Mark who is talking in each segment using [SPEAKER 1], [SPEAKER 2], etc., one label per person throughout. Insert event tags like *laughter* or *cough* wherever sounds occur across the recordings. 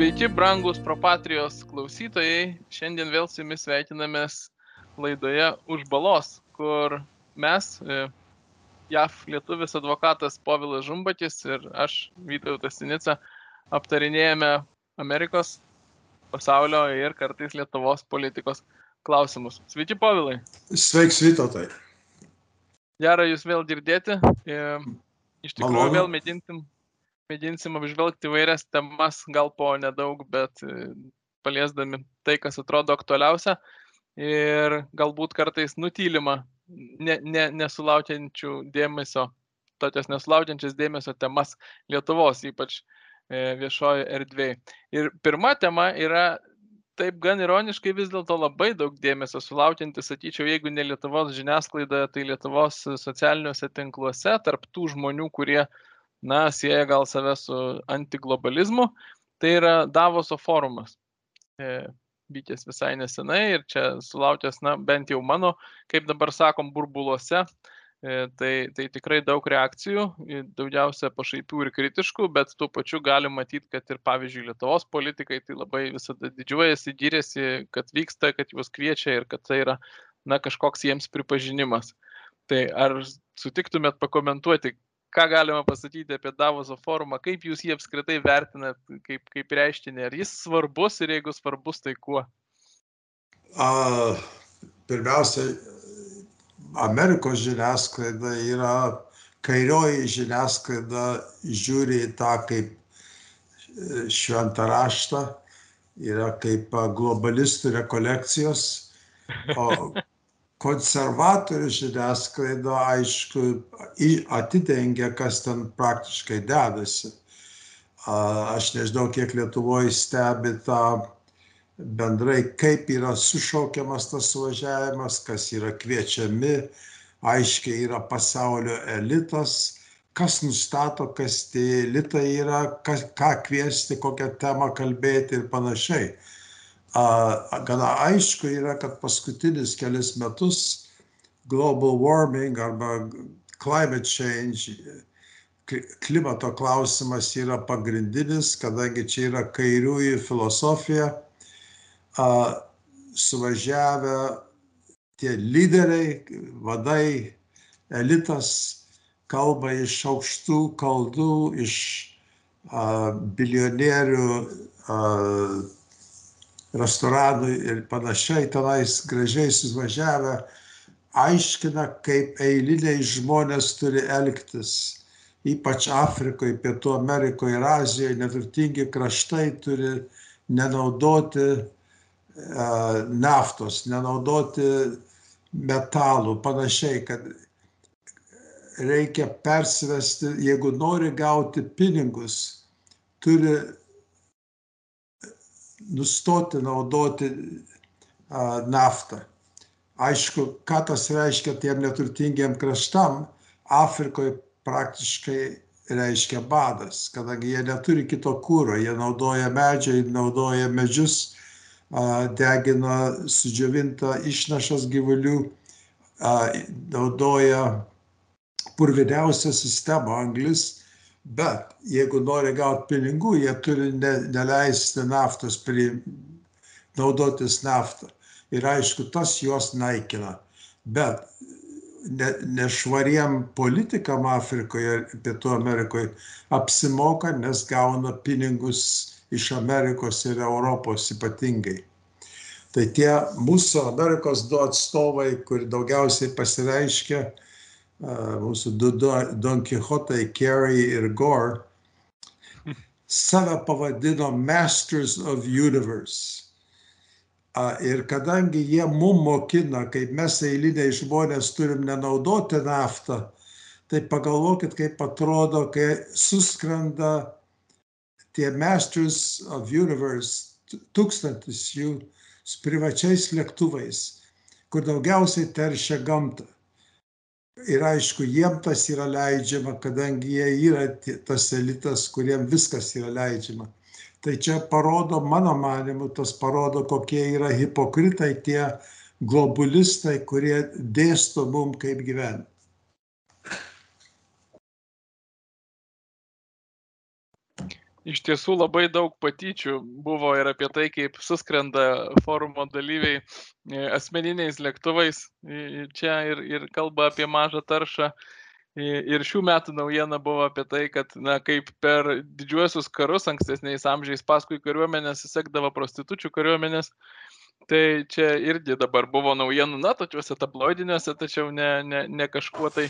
[SPEAKER 1] Sveiki, brangus Propatrijos klausytojai. Šiandien vėl su jumis sveikinamės laidoje už balos, kur mes, e, JAF lietuvis advokatas Povilas Žumbatis ir aš, Vytautas Sinica, aptarinėjame Amerikos, pasaulio ir kartais Lietuvos politikos klausimus. Sveiki, Povilai.
[SPEAKER 2] Sveiks, Vytautai.
[SPEAKER 1] Gera jūs vėl girdėti. E, iš tikrųjų, vėl mėgintim, mėginsim apžvelgti vairias temas, gal po nedaug, bet e, paliesdami tai, kas atrodo aktualiausia ir galbūt kartais nutylima, ne, ne, nesulaukiančių dėmesio, tokias nesulaukiančias dėmesio temas Lietuvos, ypač e, viešojo erdvėje. Ir pirma tema yra taip gan ironiškai vis dėlto labai daug dėmesio sulaukianti, sakyčiau, jeigu ne Lietuvos žiniasklaidoje, tai Lietuvos socialiniuose tinkluose, tarp tų žmonių, kurie, na, sieja gal save su antiglobalizmu, tai yra Davoso forumas. E, vykęs visai nesenai ir čia sulaukęs, na, bent jau mano, kaip dabar sakom, burbuluose, e, tai, tai tikrai daug reakcijų, daugiausia pašaipių ir kritiškų, bet tuo pačiu galim matyti, kad ir, pavyzdžiui, Lietuvos politikai tai labai visada didžiuojasi, gyrėsi, kad vyksta, kad juos kviečia ir kad tai yra, na, kažkoks jiems pripažinimas. Tai ar sutiktumėt pakomentuoti, ką galima pasakyti apie Davoso forumą, kaip jūs jį apskritai vertinat, kaip, kaip reiškinį, ar jis svarbus ir jeigu svarbus, tai kuo?
[SPEAKER 2] A, pirmiausia, Amerikos žiniasklaida yra, kairioji žiniasklaida žiūri į tą kaip e, šventą raštą, yra kaip globalistų rekolekcijos, o konservatorių žiniasklaida, aišku, atidengia, kas ten praktiškai dedasi. Aš nežinau, kiek Lietuvoje stebi tą bendrai, kaip yra sušaukiamas tas suvažiavimas, kas yra kviečiami, aiškiai yra pasaulio elitas, kas nustato, kas tie elitai yra, kas, ką kviesti, kokią temą kalbėti ir panašiai. A, Gana aišku yra, kad paskutinius kelias metus global warming arba climate change kli- klimato klausimas yra pagrindinis, kadangi čia yra kairiųjų filosofija, a, suvažiavę tie lyderiai, vadai, elitas kalba iš aukštų kaldų, iš a, bilionierių a, restoranų ir panašiai tenais gražiai suvažiavę, aiškina, kaip eiliniai žmonės turi elgtis. Ypač Afrikoje, Pietų Amerikoje ir Azijoje neturtingi kraštai turi nenaudoti uh, naftos, nenaudoti metalų, panašiai, kad reikia persivesti, jeigu nori gauti pinigus, turi nustoti naudoti a, naftą. Aišku, ką tas reiškia tiem neturtingiem kraštam, Afrikoje praktiškai reiškia badas, kadangi jie neturi kito kūro, jie naudoja medžiai, naudoja medžius, degina sudžiavintą išnašas gyvulių, naudoja purviniausią sistemą anglis, bet jeigu nori gauti pinigų, jie turi ne, neleisti naftos, pri, naudotis naftą. Ir aišku, tas juos naikina. Bet ne, nešvariem politikam Afrikoje ir Pietų Amerikoje apsimoka, nes gauna pinigus iš Amerikos ir Europos ypatingai. Tai tie mūsų Amerikos du atstovai, kur daugiausiai pasireiškia, mūsų du Don Quixotai, Kerry ir Gore, save pavadino Masters of Universe. Ir kadangi jie mum mokina, kaip mes eiliniai žmonės turim nenaudoti naftą, tai pagalvokit, kaip atrodo, kai suskrenda tie Masters of Universe, tūkstantis jų su privačiais lėktuvais, kur daugiausiai teršia gamtą. Ir aišku, jiem tas yra leidžiama, kadangi jie yra tas elitas, kuriem viskas yra leidžiama. Tai čia parodo, mano manimu, tas parodo, kokie yra hipokritai tie globulistai, kurie dėsto mum kaip gyventi.
[SPEAKER 1] Iš tiesų labai daug patyčių buvo ir apie tai, kaip suskrenda forumo dalyviai e, asmeniniais lėktuvais čia ir, ir kalba apie mažą taršą. Ir šių metų naujiena buvo apie tai, kad, na, kaip per didžiuosius karus ankstesniais amžiais paskui kariuomenės sekdavo prostitučių kariuomenės, tai čia irgi dabar buvo naujienų, na, točiuose tabloidiniuose, tačiau ne, ne, ne kažkuo tai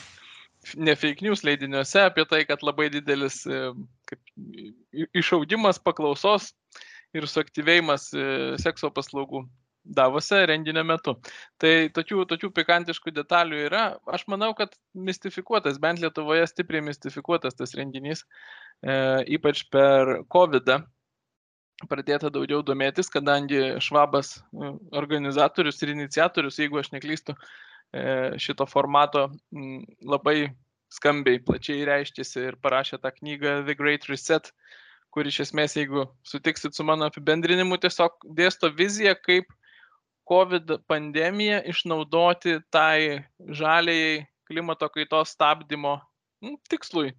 [SPEAKER 1] ne fake news leidiniuose apie tai, kad labai didelis e, kaip, išaudimas paklausos ir suaktyvėjimas e, sekso paslaugų Davose renginio metu. Tai tokių, tokių pikantiškų detalių yra. Aš manau, kad mistifikuotas, bent Lietuvoje stipriai mistifikuotas tas renginys, e, ypač per COVID. -ą. Pradėta daugiau domėtis, kadangi Švabas e, organizatorius ir iniciatorius, jeigu aš neklystu, šito formato labai skambiai, plačiai reiškėsi ir parašė tą knygą The Great Reset, kur iš esmės, jeigu sutiksit su mano apibendrinimu, tiesiog dėsto viziją, kaip COVID pandemiją išnaudoti tai žaliai klimato kaitos stabdymo tikslui.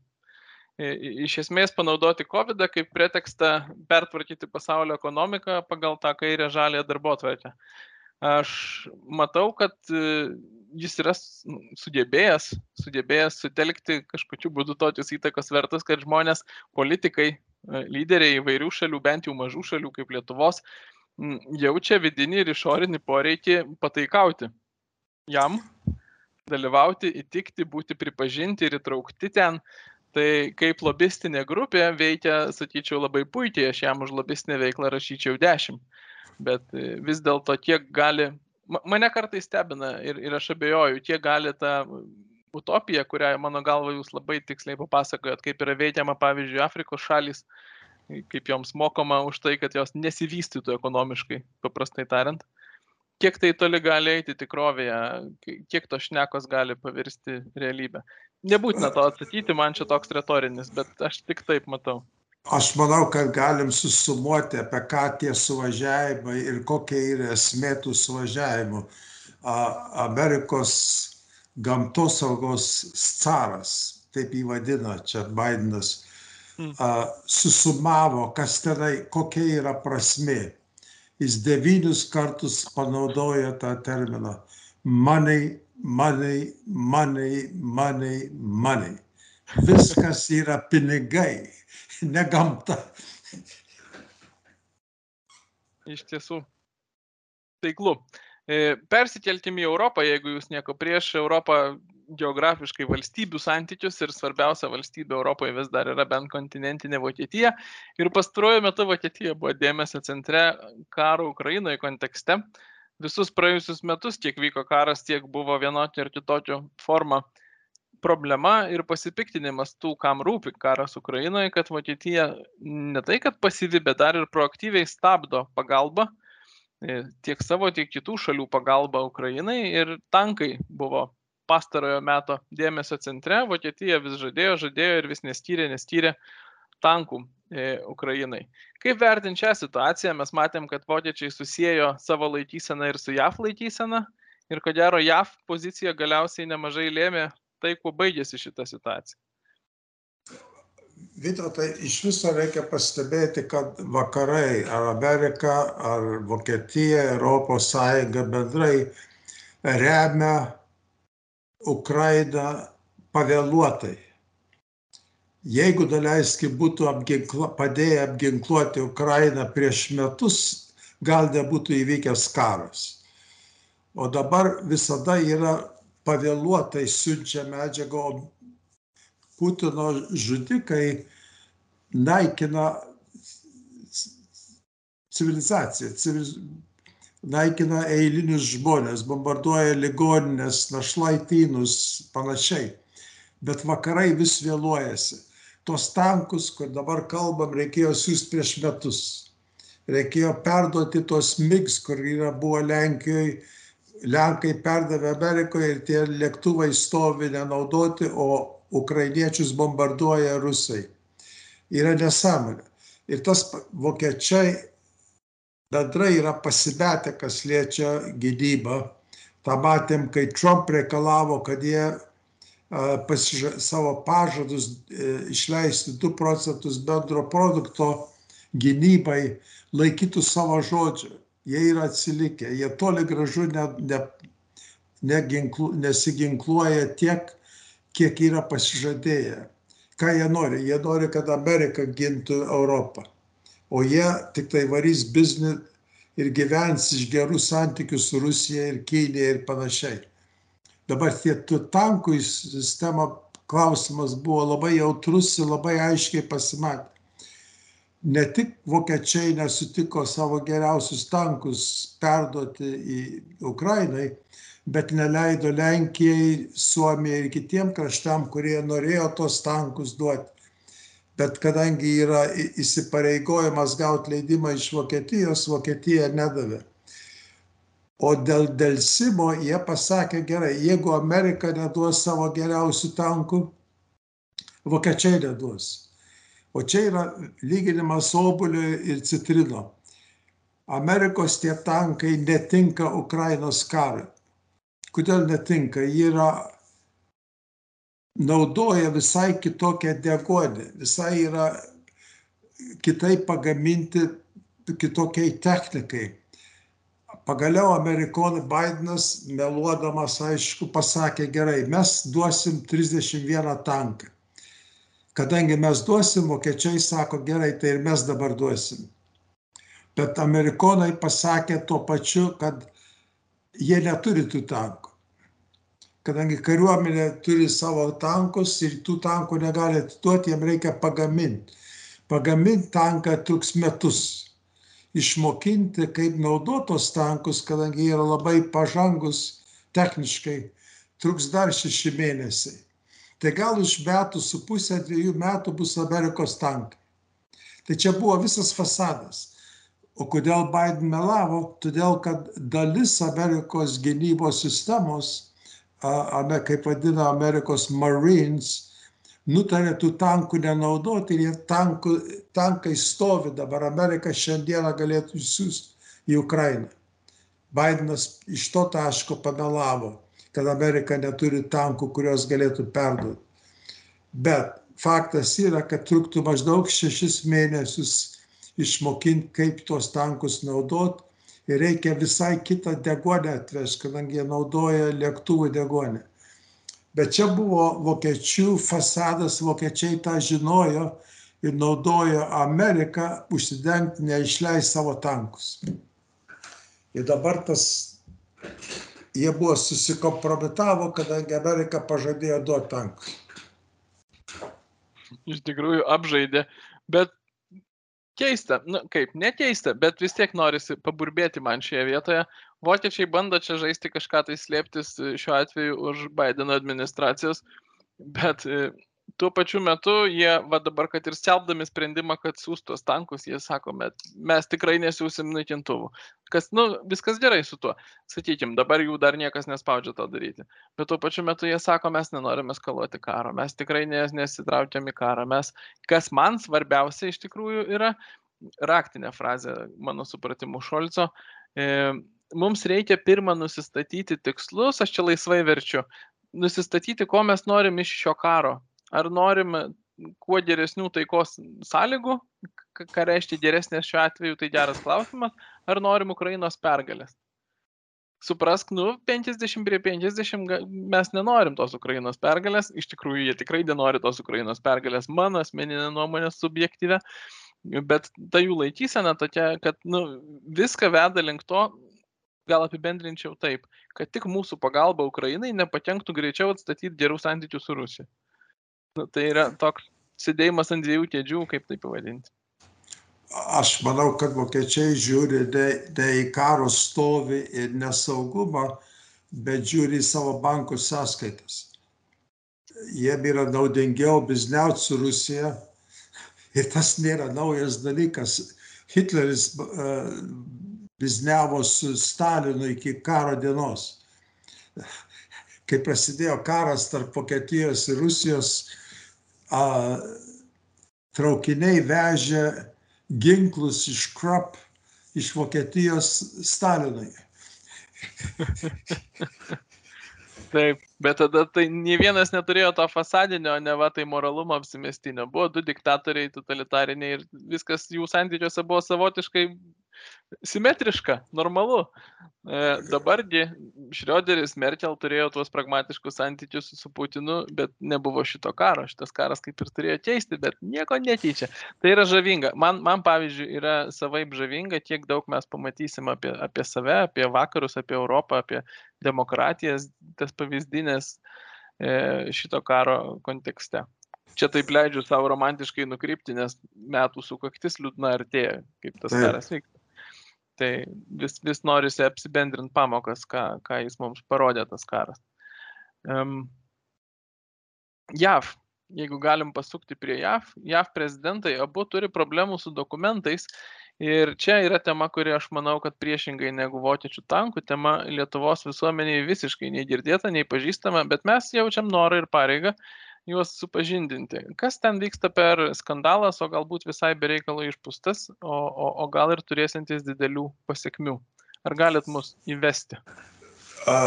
[SPEAKER 1] Iš esmės panaudoti COVID kaip pretekstą pertvarkyti pasaulio ekonomiką pagal tą kairę žalę darbo atvarkę. Aš matau, kad e, jis yra sugebėjęs, sugebėjęs sutelkti kažkokiu būdu tokius įtakos vertus, kad žmonės, politikai, e, lyderiai įvairių šalių, bent jau mažų šalių kaip Lietuvos, jaučia vidinį ir išorinį poreikį pataikauti jam, dalyvauti, įtikti, būti pripažinti ir įtraukti ten. Tai kaip lobistinė grupė veikia, sakyčiau, labai puikiai, aš jam už lobistinę veiklą rašyčiau 10. Bet e, vis dėlto kiek gali, mane kartais stebina ir, ir aš abejoju, kiek gali ta utopija, kurią mano galva jūs labai tiksliai papasakojot, kaip yra veikiama, pavyzdžiui, Afrikos šalis, kaip joms mokama už tai, kad jos nesivystytų ekonomiškai, paprastai tariant. Kiek tai toli gali eiti tikrovėje, kiek to šnekos gali pavirsti realybę. Nebūtina to atsakyti, man čia toks retorinis, bet aš tik taip matau.
[SPEAKER 2] Aš manau, kad galim susumuoti, apie ką tie suvažiavimai ir kokia yra esmė tų suvažiavimų. Amerikos gamtosaugos caras, taip jį vadina čia Bidenas, Mm. susumavo, kas tenai, kokia yra prasme. Jis devynius kartus panaudoja tą terminą. Money, money, money, money, money. Viskas yra pinigai, ne gamta.
[SPEAKER 1] Iš tiesų. Taiklu. E, persikelkime į Europą, jeigu jūs nieko prieš Europą geografiškai valstybių santykius ir svarbiausia valstybė Europoje vis dar yra bent kontinentinė Vokietija. Ir pastaruoju metu Vokietija buvo dėmesio centre karo Ukrainoje kontekste. Visus praėjusius metus, kiek vyko karas, tiek buvo vienokio ir kitokio forma problema ir pasipiktinimas tų, kam rūpi karas Ukrainoje, kad Vokietija ne tai, kad pasyvi, bet dar ir proaktyviai stabdo pagalbą e, tiek savo, tiek kitų šalių pagalba Ukrainai ir tankai buvo pastarojo meto dėmesio centre. Vokietija vis žadėjo, žadėjo ir vis neskyrė, neskyrė tankų e, Ukrainai. Kaip vertinti šią situaciją, mes matėm, kad vokiečiai susijęjo savo laikyseną ir su JAF laikysena ir ko gero JAF pozicija galiausiai nemažai lėmė tai, kuo baigėsi šita situacija.
[SPEAKER 2] Vytautai, iš viso reikia pastebėti, kad vakarai, ar Amerika, ar Vokietija, Europos Sąjunga bendrai remia Ukrainą pavėluotai. Jeigu daleiskim būtų apginkla, padėję apginkluoti Ukrainą prieš metus, gal nebūtų įvykęs karas. O dabar visada yra pavėluotai siunčia medžiagą, o Putino žudikai naikina civilizaciją, civiliz naikina eilinius žmonės, bombarduoja ligoninės, našlaitynus, panašiai. Bet vakarai vis vėluojasi. Tos tankus, kur dabar kalbam, reikėjo siūsti prieš metus. Reikėjo perduoti tos MIGS, kur yra, buvo Lenkijoje, Lenkai perdavė Amerikoje ir tie lėktuvai stovi nenaudoti, o ukrainiečius bombarduoja rusai. Yra nesąmonė. Ir tas vokiečiai bendrai yra pasimetę, kas liečia gynybą. Ta matėm, kai Trump reikalavo, kad jie pasiža, savo pažadus e, išleisti 2 procentus bendro produkto gynybai, laikytų savo žodžio. Jie yra atsilikę, jie toli gražu ne, ne, neginklu, nesiginkluoja tiek, kiek yra pasižadėję. Ką jie nori? Jie nori, kad Amerika gintų Europą. O jie tik tai varys biznį ir gyvens iš gerų santykių su Rusija ir Kinija ir panašiai. Dabar tie tankų sistema klausimas buvo labai jautrus ir labai aiškiai pasimatė. Ne tik vokiečiai nesutiko savo geriausius tankus perduoti į Ukrainai, bet neleido Lenkijai, Suomijai ir kitiem kraštam, kurie norėjo tos tankus duoti. Bet kadangi yra įsipareigojimas gauti leidimą iš Vokietijos, Vokietija nedavė. O dėl dėlsimo jie pasakė gerai, jeigu Amerika neduos savo geriausių tankų, vokiečiai neduos. O čia yra lyginimas obulio ir citrino. Amerikos tie tankai netinka Ukrainos karui. Kodėl netinka? Jie yra naudoja visai kitokią degonę, visai yra kitaip pagaminti kitokiai technikai. Pagaliau amerikonų Bidenas, meluodamas, aišku, pasakė gerai, mes duosim 31 tanką. Kadangi mes duosim, vokiečiai sako gerai, tai ir mes dabar duosim. Bet amerikonai pasakė tuo pačiu, kad jie neturi tų tankų. Kadangi kariuomenė turi savo tankus ir tų tankų negali atiduoti, jiem reikia pagaminti. Pagaminti tanką truks metus. Išmokinti, kaip naudotos tankus, kadangi jie yra labai pažangus techniškai, truks dar šeši mėnesiai. Tai gal už metų su pusę, dviejų metų bus Amerikos tankai. Tai čia buvo visas fasadas. O kodėl Biden melavo? Todėl, kad dalis Amerikos gynybos sistemos, kaip vadina Amerikos Marines, nutarė tų tankų nenaudoti ir tankų, tankai stovi dabar. Amerika šiandieną galėtų siūsti į Ukrainą. Bidenas iš to taško pamelavo, kad Amerika neturi tankų, kuriuos galėtų perduoti. Bet faktas yra, kad truktų maždaug šešis mėnesius išmokinti, kaip tuos tankus naudot. Ir reikia visai kitą degonę atvežti, kadangi jie naudoja lėktuvų degonę. Bet čia buvo vokiečių fasadas, vokiečiai tą žinojo ir naudojo Ameriką užsidengti, neišleisti savo tankus. Ir dabar tas, jie buvo susikompromitavo, kadangi Amerika pažadėjo duoti tankus.
[SPEAKER 1] Iš tikrųjų apžaidė, bet keista, nu kaip, nekeista, bet vis tiek norisi paburbėti man šioje vietoje. Vokiečiai bando čia žaisti kažką tai slėptis šiuo atveju už Bideno administracijos, bet tuo pačiu metu jie, va dabar, kad ir skelbdami sprendimą, kad siūstos tankus, jie sako, met, mes tikrai nesiūsim naikintuvų. Kas, nu, viskas gerai su tuo. Sakykime, dabar jų dar niekas nespaudžia to daryti. Bet tuo pačiu metu jie sako, mes nenorime skaluoti karo, mes tikrai nes, nesitraukiam į karą. Mes, kas man svarbiausia iš tikrųjų yra, raktinė frazė, mano supratimu, Šolco. E, mums reikia pirmą nusistatyti tikslus, aš čia laisvai verčiu, nusistatyti, ko mes norim iš šio karo ar norim kuo geresnių taikos sąlygų, ką reiškia geresnės šiuo atveju, tai geras klausimas, ar norim Ukrainos pergalės. Suprask, nu, 50 prie 50 mes nenorim tos Ukrainos pergalės, iš tikrųjų jie tikrai nenori tos Ukrainos pergalės, mano asmeninė nuomonė subjektyvė, bet ta jų laikysena tokia, kad nu, viską veda link to, gal apibendrinčiau taip, kad tik mūsų pagalba Ukrainai nepakenktų greičiau atstatyti gerų santykių su Rusija. Nu, tai yra toks sėdėjimas ant dviejų kėdžių, kaip tai pavadinti.
[SPEAKER 2] Aš manau, kad vokiečiai žiūri ne, ne į karo stovį ir nesaugumą, bet žiūri į savo bankų sąskaitas. Jiem yra naudingiau bizniauti su Rusija ir tas nėra naujas dalykas. Hitleris uh, bizniavo su Stalinu iki karo dienos. Kai prasidėjo karas tarp Vokietijos ir Rusijos, a, traukiniai vežė ginklus iš Krap, iš Vokietijos Stalinui.
[SPEAKER 1] Taip, bet tada tai nie vienas neturėjo to fasadinio, ne va tai moralumo apsimestinio. Buvo du diktatoriai totalitariniai ir viskas jų santykiuose buvo savotiškai simetriška, normalu. E, dabargi Šrioderis Merkel turėjo tuos pragmatiškus santykius su Putinu, bet nebuvo šito karo. Šitas karas kaip ir turėjo keisti, bet nieko nekeičia. Tai yra žavinga. Man, man pavyzdžiui, yra savaip žavinga, kiek daug mes pamatysim apie, apie save, apie vakarus, apie Europą, apie demokratijas, tas pavyzdinės e, šito karo kontekste. Čia taip leidžiu savo romantiškai nukrypti, nes metų sukaktis liūdna artėja, kaip tas karas vyksta. Tai vis, vis norisi apsibendrinti pamokas, ką, ką jis mums parodė tas karas. Um, JAV, jeigu galim pasukti prie JAV, JAV prezidentai abu turi problemų su dokumentais ir čia yra tema, kuri aš manau, kad priešingai negu vokiečių tankų tema Lietuvos visuomeniai visiškai nei girdėta, nei pažįstama, bet mes jaučiam norą ir pareigą juos supažindinti. Kas ten vyksta per skandalas, o galbūt visai bereikalo išpūstas, o, o, o gal ir turėsintis didelių pasiekmių. Ar galit mus įvesti?
[SPEAKER 2] A,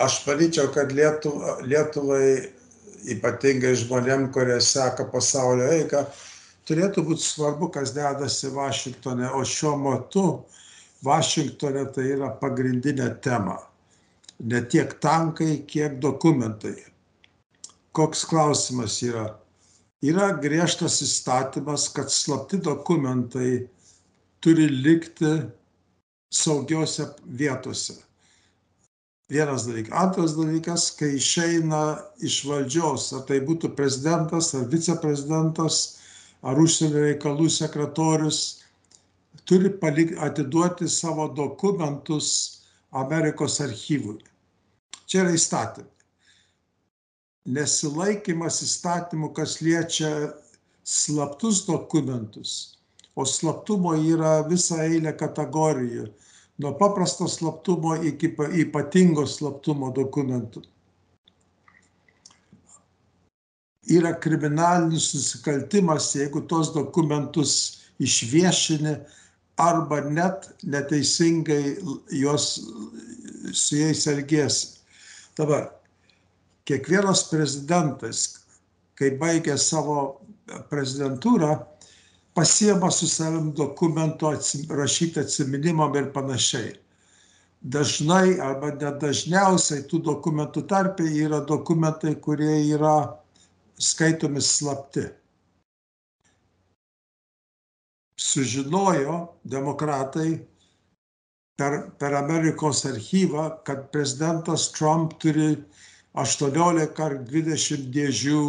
[SPEAKER 2] Aš manyčiau, kad Lietuva, Lietuvai, ypatingai žmonėm, kurie seka pasaulio eigą, turėtų būti svarbu, kas dedasi Vašingtone, o šiuo metu Vašingtone tai yra pagrindinė tema. Ne tiek tankai, kiek dokumentai. Koks klausimas yra? Yra griežtas įstatymas, kad slapti dokumentai turi likti saugiose vietose. Vienas dalykas. Antras dalykas, kai išeina iš valdžios, ar tai būtų prezidentas, ar viceprezidentas, ar užsienio reikalų sekretorius, turi palik, atiduoti savo dokumentus Amerikos archyvui. Čia yra įstatymai. Nesilaikimas įstatymų, kas liečia slaptus dokumentus, o slaptumo yra visa eilė kategorijų nuo paprasto slaptumo iki ypatingo slaptumo dokumentų. Yra kriminalinis nusikaltimas, jeigu tos dokumentus išviešini arba net neteisingai juos su jais elgėsi. Dabar, kiekvienas prezidentas, kai baigia savo prezidentūrą, pasiema su savim dokumento atsim, rašyti atsiminimam ir panašiai. Dažnai arba nedažniausiai tų dokumentų tarpe yra dokumentai, kurie yra skaitomi slapti. Sužinojo demokratai per, per Amerikos archyvą, kad prezidentas Trump turi 18 ar 20 dėžių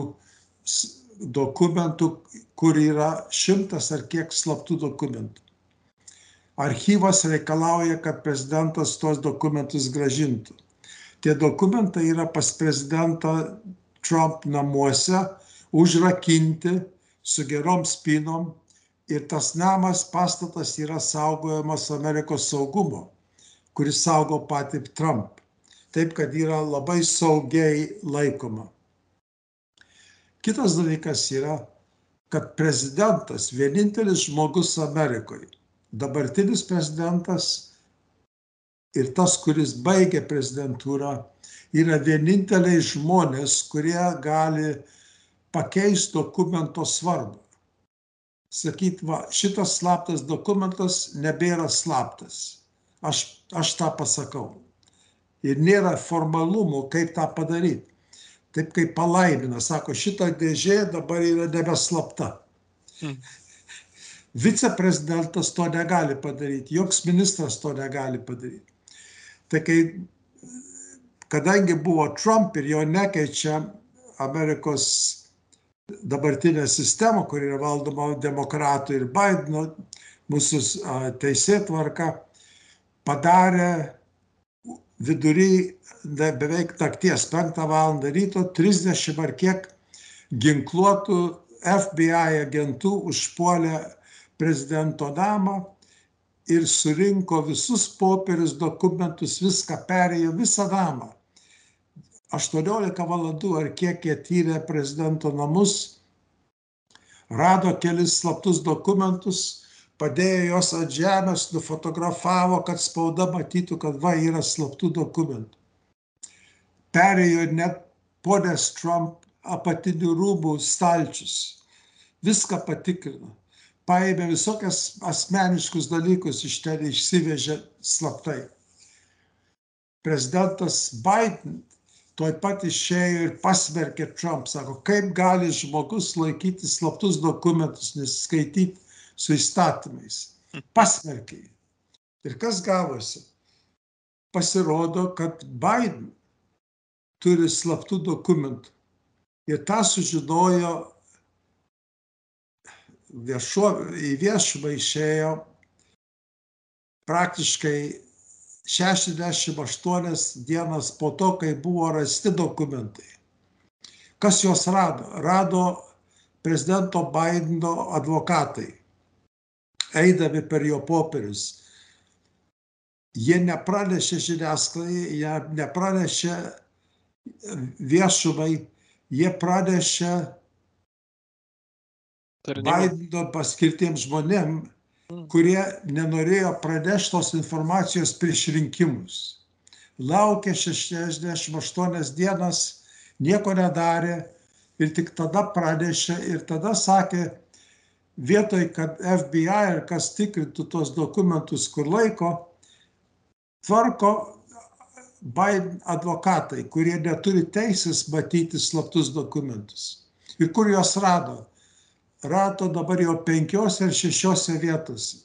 [SPEAKER 2] dokumentų, kur yra šimtas ar kiek slaptų dokumentų. Archyvas reikalauja, kad prezidentas tuos dokumentus gražintų. Tie dokumentai yra pas prezidentą Trump namuose, užrakinti su gerom spinom ir tas namas, pastatas yra saugojamas Amerikos saugumo, kuris saugo patį Trump. Taip, kad yra labai saugiai laikoma. Kitas dalykas yra, kad prezidentas, vienintelis žmogus Amerikoje, dabartinis prezidentas ir tas, kuris baigė prezidentūrą, yra vieninteliai žmonės, kurie gali pakeisti dokumento svarbą. Sakyt, va, šitas slaptas dokumentas nebėra slaptas. Aš, aš tą pasakau. Ir nėra formalumų, kaip tą padaryti taip kaip palaimina, sako, šita dėžė dabar yra nebeslapta. Hmm. Viceprezidentas to negali padaryti, joks ministras to negali padaryti. Tai kai, kadangi buvo Trump ir jo nekeičia Amerikos dabartinė sistema, kur yra valdoma demokratų ir Bideno, mūsų teisėtvarka, padarė vidury beveik nakties 5 val. ryto 30 ar kiek ginkluotų FBI agentų užpuolė prezidento namą ir surinko visus popierius, dokumentus, viską perėjo visą namą. 18 valandų ar kiek jie tyrė prezidento namus, rado kelis slaptus dokumentus, padėjo juos ant žemės, nufotografavo, kad spauda matytų, kad va yra slaptų dokumentų. perėjo net ponės Trump apatinių rūmų stalčius. Viską patikrino. Paėmė visokias asmeniškus dalykus iš ten išsivežė slaptai. Prezidentas Biden tuoj pat išėjo ir pasmerkė Trump. Sako, kaip gali žmogus laikyti slaptus dokumentus, neskaityti su įstatymais. Pasmerkė. Ir kas gavosi? Pasirodo, kad Biden turi slaptų dokumentų. Ir tą sužinojo viešo, į viešumą išėjo praktiškai 68 dienas po to, kai buvo rasti dokumentai. Kas juos rado? Rado prezidento Bideno advokatai, eidami per jo popierius. Jie nepranešė žiniasklaidai, jie nepranešė viešumai, jie pranešė Bideno paskirtiems žmonėms Mm. kurie nenorėjo pranešti tos informacijos prieš rinkimus. Laukė 68 dienas, nieko nedarė ir tik tada pranešė ir tada sakė, vietoj, kad FBI ir kas tikrintų tos dokumentus, kur laiko, tvarko Biden advokatai, kurie neturi teisės matyti slaptus dokumentus. Ir kur juos rado? rato dabar jau penkiose ar šešiose vietose.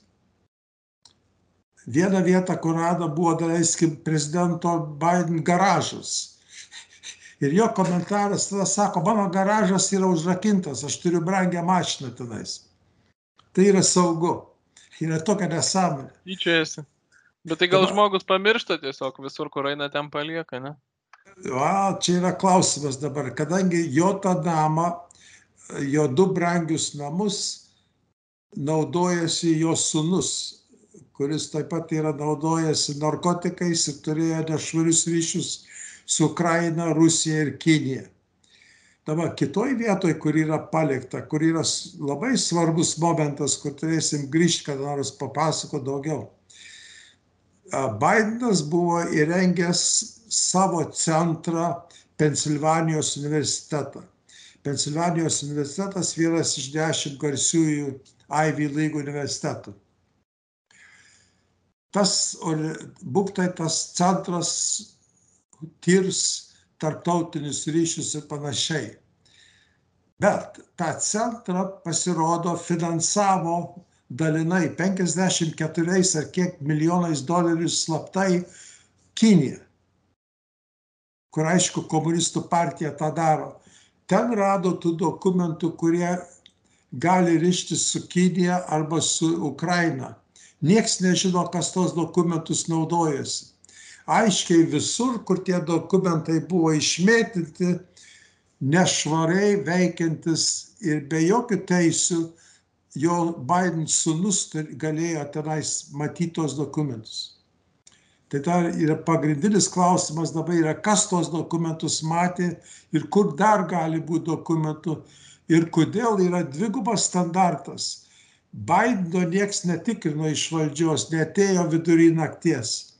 [SPEAKER 2] Viena vieta, kur rado, buvo, daleiskim, prezidento Biden garažas. Ir jo komentaras tada sako, mano garažas yra užrakintas, aš turiu brangią mašiną tenais. Tai yra saugu. Yra tokia nesąmonė.
[SPEAKER 1] Tyčiajasi. Bet tai gal dabar, žmogus pamiršta tiesiog visur, kur eina ten palieka, ne?
[SPEAKER 2] Va, čia yra klausimas dabar, kadangi jo tą namą jo du brangius namus naudojasi jo sunus, kuris taip pat yra naudojasi narkotikais ir turėjo nešvarius ryšius su Ukraina, Rusija ir Kinija. Dabar kitoj vietoj, kur yra palikta, kur yra labai svarbus momentas, kur turėsim grįžti, kad nors papasako daugiau. Bidenas buvo įrengęs savo centrą Pensilvanijos universitetą. Pensilvanijos universitetas vienas iš dešimt garsiųjų Ivy League universitetų. Tas, būktai tas centras tirs tarptautinius ryšius ir panašiai. Bet tą centrą pasirodo finansavo dalinai 54 ar kiek milijonais dolerių slaptai Kinija, kur aišku komunistų partija tą daro ten rado tų dokumentų, kurie gali ryštis su Kinija arba su Ukraina. Niekas nežino, kas tos dokumentus naudojasi. Aiškiai visur, kur tie dokumentai buvo išmėtyti, nešvariai veikiantis ir be jokių teisių, jo Biden sunus galėjo tenais matyti tos dokumentus. Tai dar yra pagrindinis klausimas dabar yra, kas tos dokumentus matė ir kur dar gali būti dokumentų ir kodėl yra dvigubas standartas. Bideno nieks netikrino iš valdžios, netėjo vidury nakties.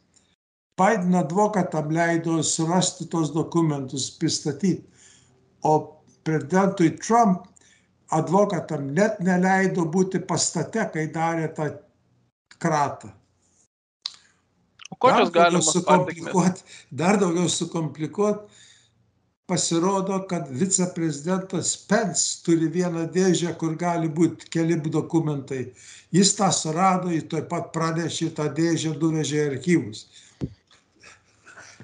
[SPEAKER 2] Bideno advokatam leido surasti tos dokumentus, pristatyti. O prezidentui Trump advokatam net neleido būti pastate, kai darė tą kratą.
[SPEAKER 1] Kokios galima
[SPEAKER 2] sukomplikuoti, dar daugiau sukomplikuoti, pasirodo, kad viceprezidentas Pence turi vieną dėžę, kur gali būti keli dokumentai. Jis tą surado, jis taip pat pranešė tą dėžę, nuvežė į archyvus.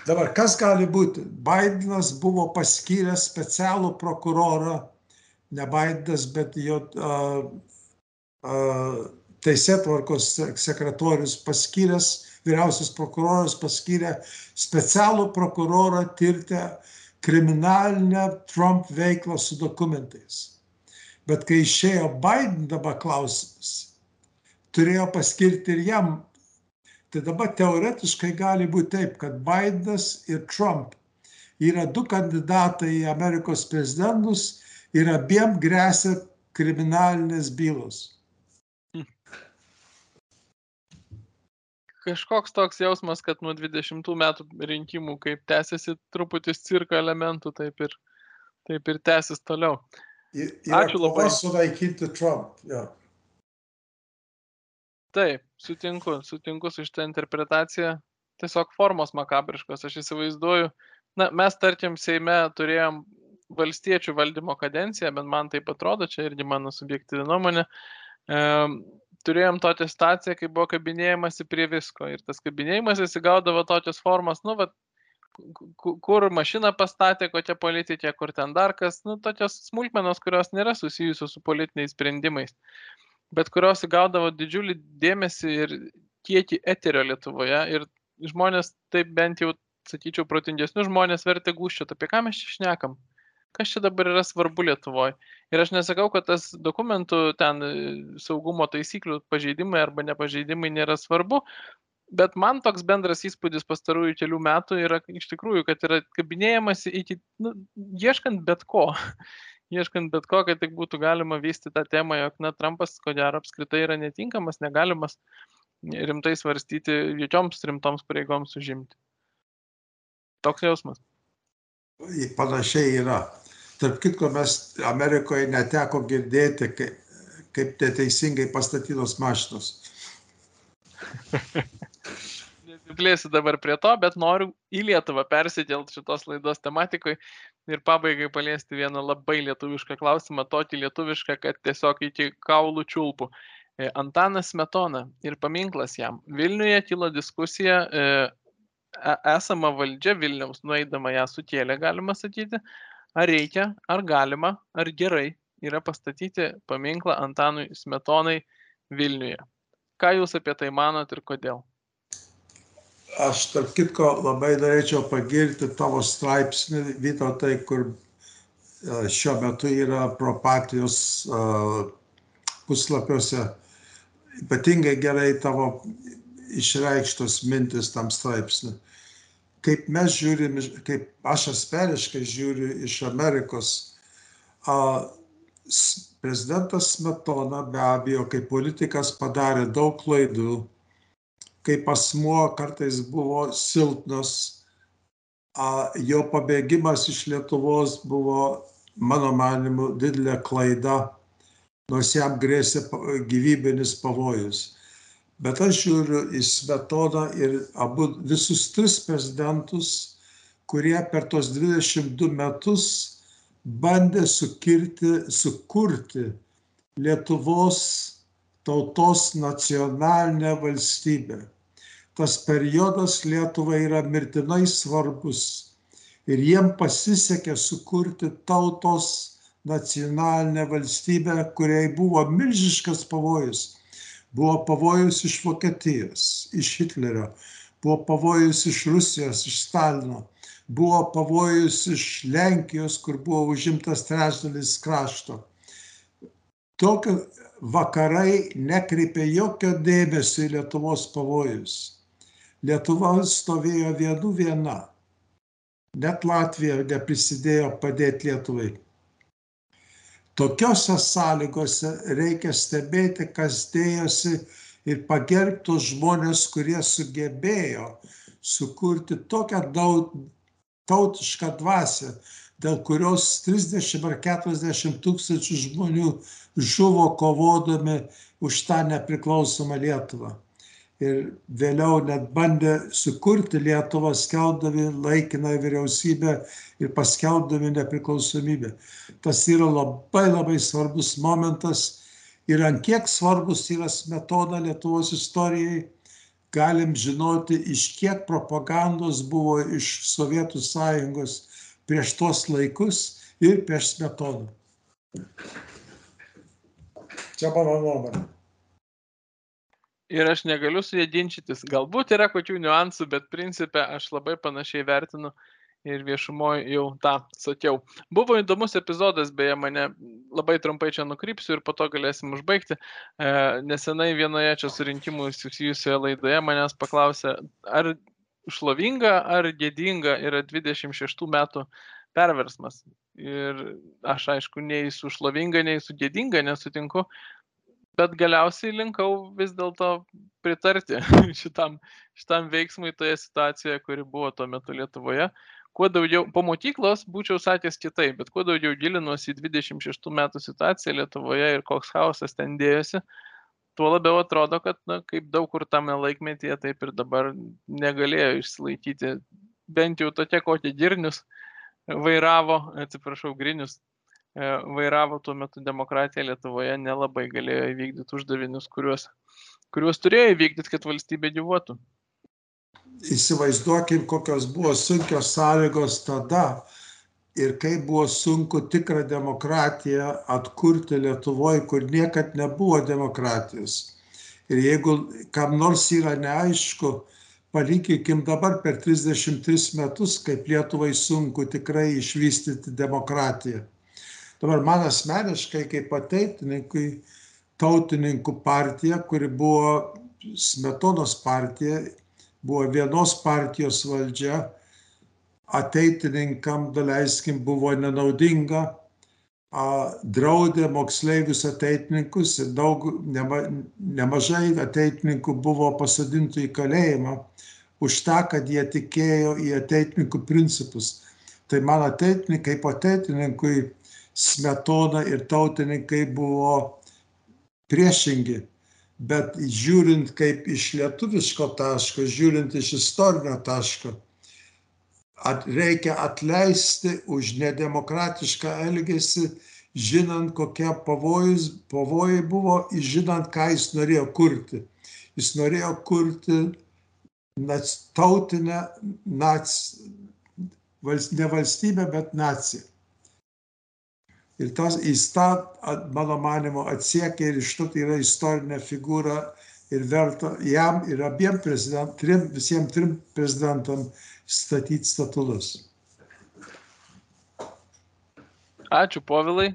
[SPEAKER 2] Dabar kas gali būti? Bidenas buvo paskyręs specialų prokurorą, ne Bidenas, bet jo uh, uh, teisėtvarkos sekretorius paskyręs vyriausias prokuroras paskyrė specialų prokurorą tirti kriminalinę Trump veiklą su dokumentais. Bet kai išėjo Biden dabar klausimas, turėjo paskirti ir jam. Tai dabar teoretiškai gali būti taip, kad Bidenas ir Trump yra du kandidatai į Amerikos prezidentus ir abiem grėsia kriminalinės bylos.
[SPEAKER 1] kažkoks toks jausmas, kad nuo 20 metų rinkimų, kaip tęsiasi truputis cirko elementų, taip ir, taip ir tęsis toliau.
[SPEAKER 2] Ačiū labai. Sunaikinti Trump. Ja.
[SPEAKER 1] Taip, sutinku, sutinku su šitą interpretaciją. Tiesiog formos makabriškos, aš įsivaizduoju. Na, mes, tarkim, Seime turėjom valstiečių valdymo kadenciją, bent man taip atrodo, čia irgi mano subjektyvi nuomonė. E, turėjom tokią situaciją, kai buvo kabinėjimasi prie visko ir tas kabinėjimas įsigaudavo tokios formos, nu, va, kur mašiną pastatė, kokia politikė, kur ten dar kas, nu, tokios smulkmenos, kurios nėra susijusios su politiniais sprendimais, bet kurios įgaudavo didžiulį dėmesį ir kiekį eterio Lietuvoje ir žmonės, taip bent jau, sakyčiau, protingesnių žmonės vertė gūščiot, apie ką mes čia šnekam kas čia dabar yra svarbu Lietuvoje. Ir aš nesakau, kad tas dokumentų ten e, saugumo taisyklių pažeidimai arba nepažeidimai nėra svarbu, bet man toks bendras įspūdis pastarųjų kelių metų yra iš tikrųjų, kad yra kabinėjamasi iki, nu, ieškant bet ko. Ieškant bet ko, kad tik būtų galima vysti tą temą, jog, na, Trumpas, ko gero, apskritai yra netinkamas, negalimas rimtai svarstyti jokioms rimtoms pareigoms užimti. Toks jausmas.
[SPEAKER 2] Panašiai yra. Tarp kitko, mes Amerikoje neteko girdėti, kaip, kaip neteisingai pastatytos mašinos. *laughs*
[SPEAKER 1] Nesiplėsiu dabar prie to, bet noriu į Lietuvą persikelti šitos laidos tematikoje ir pabaigai paliesti vieną labai lietuvišką klausimą, tokį lietuvišką, kad tiesiog iki kaulų čiulpų. E, Antanas Smetona ir paminklas jam. Vilniuje kilo diskusija, e, e, esama valdžia Vilniaus, nueidama ją sukėlė, galima sakyti, ar reikia, ar galima, ar gerai yra pastatyti paminklą Antanui Smetonai Vilniuje. Ką Jūs apie tai manot ir kodėl?
[SPEAKER 2] Aš, tarp kitko, labai norėčiau pagirti tavo straipsnį, Vytautai, kur e, šiuo metu yra propatijos e, puslapiuose. Ypatingai gerai tavo išreikštos mintis tam straipsniui kaip mes žiūrim, kaip aš asmeniškai žiūriu iš Amerikos, a, prezidentas Smetona be abejo, kaip politikas padarė daug klaidų, kaip asmuo kartais buvo silpnas, a, jo pabėgimas iš Lietuvos buvo, mano manimu, didelė klaida, nors jam grėsė gyvybinis pavojus. Bet aš žiūriu į Smetoną ir abu visus tris prezidentus, kurie per tos 22 metus bandė sukirti, sukurti Lietuvos tautos nacionalinę valstybę. Tas periodas Lietuvai yra mirtinai svarbus ir jiem pasisekė sukurti tautos nacionalinę valstybę, kuriai buvo milžiškas pavojus Buvo pavojus iš Vokietijos, iš Hitlerio, buvo pavojus iš Rusijos, iš Stalino, buvo pavojus iš Lenkijos, kur buvo užimtas trečdalis krašto. Tokio vakarai nekreipė jokio dėmesio į Lietuvos pavojus. Lietuva stovėjo vienu viena. Net Latvija neprisidėjo padėti Lietuvai tokiose sąlygose reikia stebėti, kas dėjosi ir pagerbti tos žmonės, kurie sugebėjo sukurti tokią tautišką dvasę, dėl kurios 30 ar 40 tūkstančių žmonių žuvo kovodami už tą nepriklausomą Lietuvą ir vėliau net bandė sukurti Lietuvą, skeldami laikiną vyriausybę ir paskeldami nepriklausomybę. Tas yra labai labai svarbus momentas ir ant kiek svarbus yra metoda Lietuvos istorijai, galim žinoti, iš kiek propagandos buvo iš Sovietų sąjungos prieš tuos laikus ir prieš metodą. Čia mano nuomonė
[SPEAKER 1] ir aš negaliu su jie ginčytis. Galbūt yra kokių niuansų, bet principė aš labai panašiai vertinu ir viešumoje jau tą sakiau. Buvo įdomus epizodas, beje, mane labai trumpai čia nukrypsiu ir po to galėsim užbaigti. E, nesenai vienoje čia surinkimų susijusioje laidoje manęs paklausė, ar šlovinga ar gėdinga yra 26 metų perversmas. Ir aš aišku, nei su šlovinga, nei su gėdinga nesutinku, bet galiausiai linkau vis dėlto pritarti *laughs* šitam, šitam veiksmui toje situacijoje, kuri buvo tuo metu Lietuvoje. Kuo daugiau, po mokyklos būčiau sakęs kitaip, bet kuo daugiau gilinuosi į 26 metų situaciją Lietuvoje ir koks chaosas ten dėjosi, tuo labiau atrodo, kad, na, kaip daug kur tame laikmetyje, taip ir dabar negalėjo išsilaikyti bent jau tokie, kokie girnius vairavo, atsiprašau, grinius vairavo tuo metu demokratija Lietuvoje, nelabai galėjo įvykdyti uždavinius, kuriuos, kuriuos turėjo įvykdyti, kad valstybė gyvuotų.
[SPEAKER 2] Įsivaizduokim, kokios buvo sunkios sąlygos tada ir kaip buvo sunku tikrą demokratiją atkurti Lietuvoje, kur niekad nebuvo demokratijos. Ir jeigu kam nors yra neaišku, palyginkim dabar per 33 metus, kaip Lietuvai sunku tikrai išvystyti demokratiją. Dabar man asmeniškai kaip ateitininkui tautininkų partija, kuri buvo Smetonos partija, buvo vienos partijos valdžia, ateitininkam, daleiskim, buvo nenaudinga, draudė moksleivius ateitininkus ir daug, nema, nemažai ateitininkų buvo pasodintų į kalėjimą už tą, kad jie tikėjo į ateitininkų principus. Tai man ateitininkai, kaip ateitininkui, smetona ir tautininkai buvo priešingi. Bet žiūrint kaip iš lietuviško taško, žiūrint iš istorinio taško, at, reikia atleisti už nedemokratišką elgesį, žinant, kokie pavojus, pavojai buvo, žinant, ką jis norėjo kurti. Jis norėjo kurti tautinę nac, ne valstybę, bet naciją. Ir tas, jis tą, mano manimo, atsiekia ir iš to tai yra istorinė figūra ir verta jam ir abiem prezidentam, trim, visiems trim prezidentam statyti statulus.
[SPEAKER 1] Ačiū, Povilai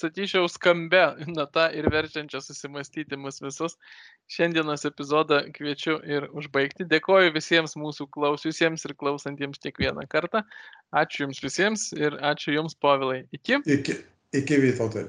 [SPEAKER 1] sakyčiau, skambia nata ir verčiančia susimastyti mus visus. Šiandienos epizodą kviečiu ir užbaigti. Dėkoju visiems mūsų klausiusiems ir klausantiems kiekvieną kartą. Ačiū Jums visiems ir ačiū Jums, Povilai. Iki.
[SPEAKER 2] Iki, iki Vytautai.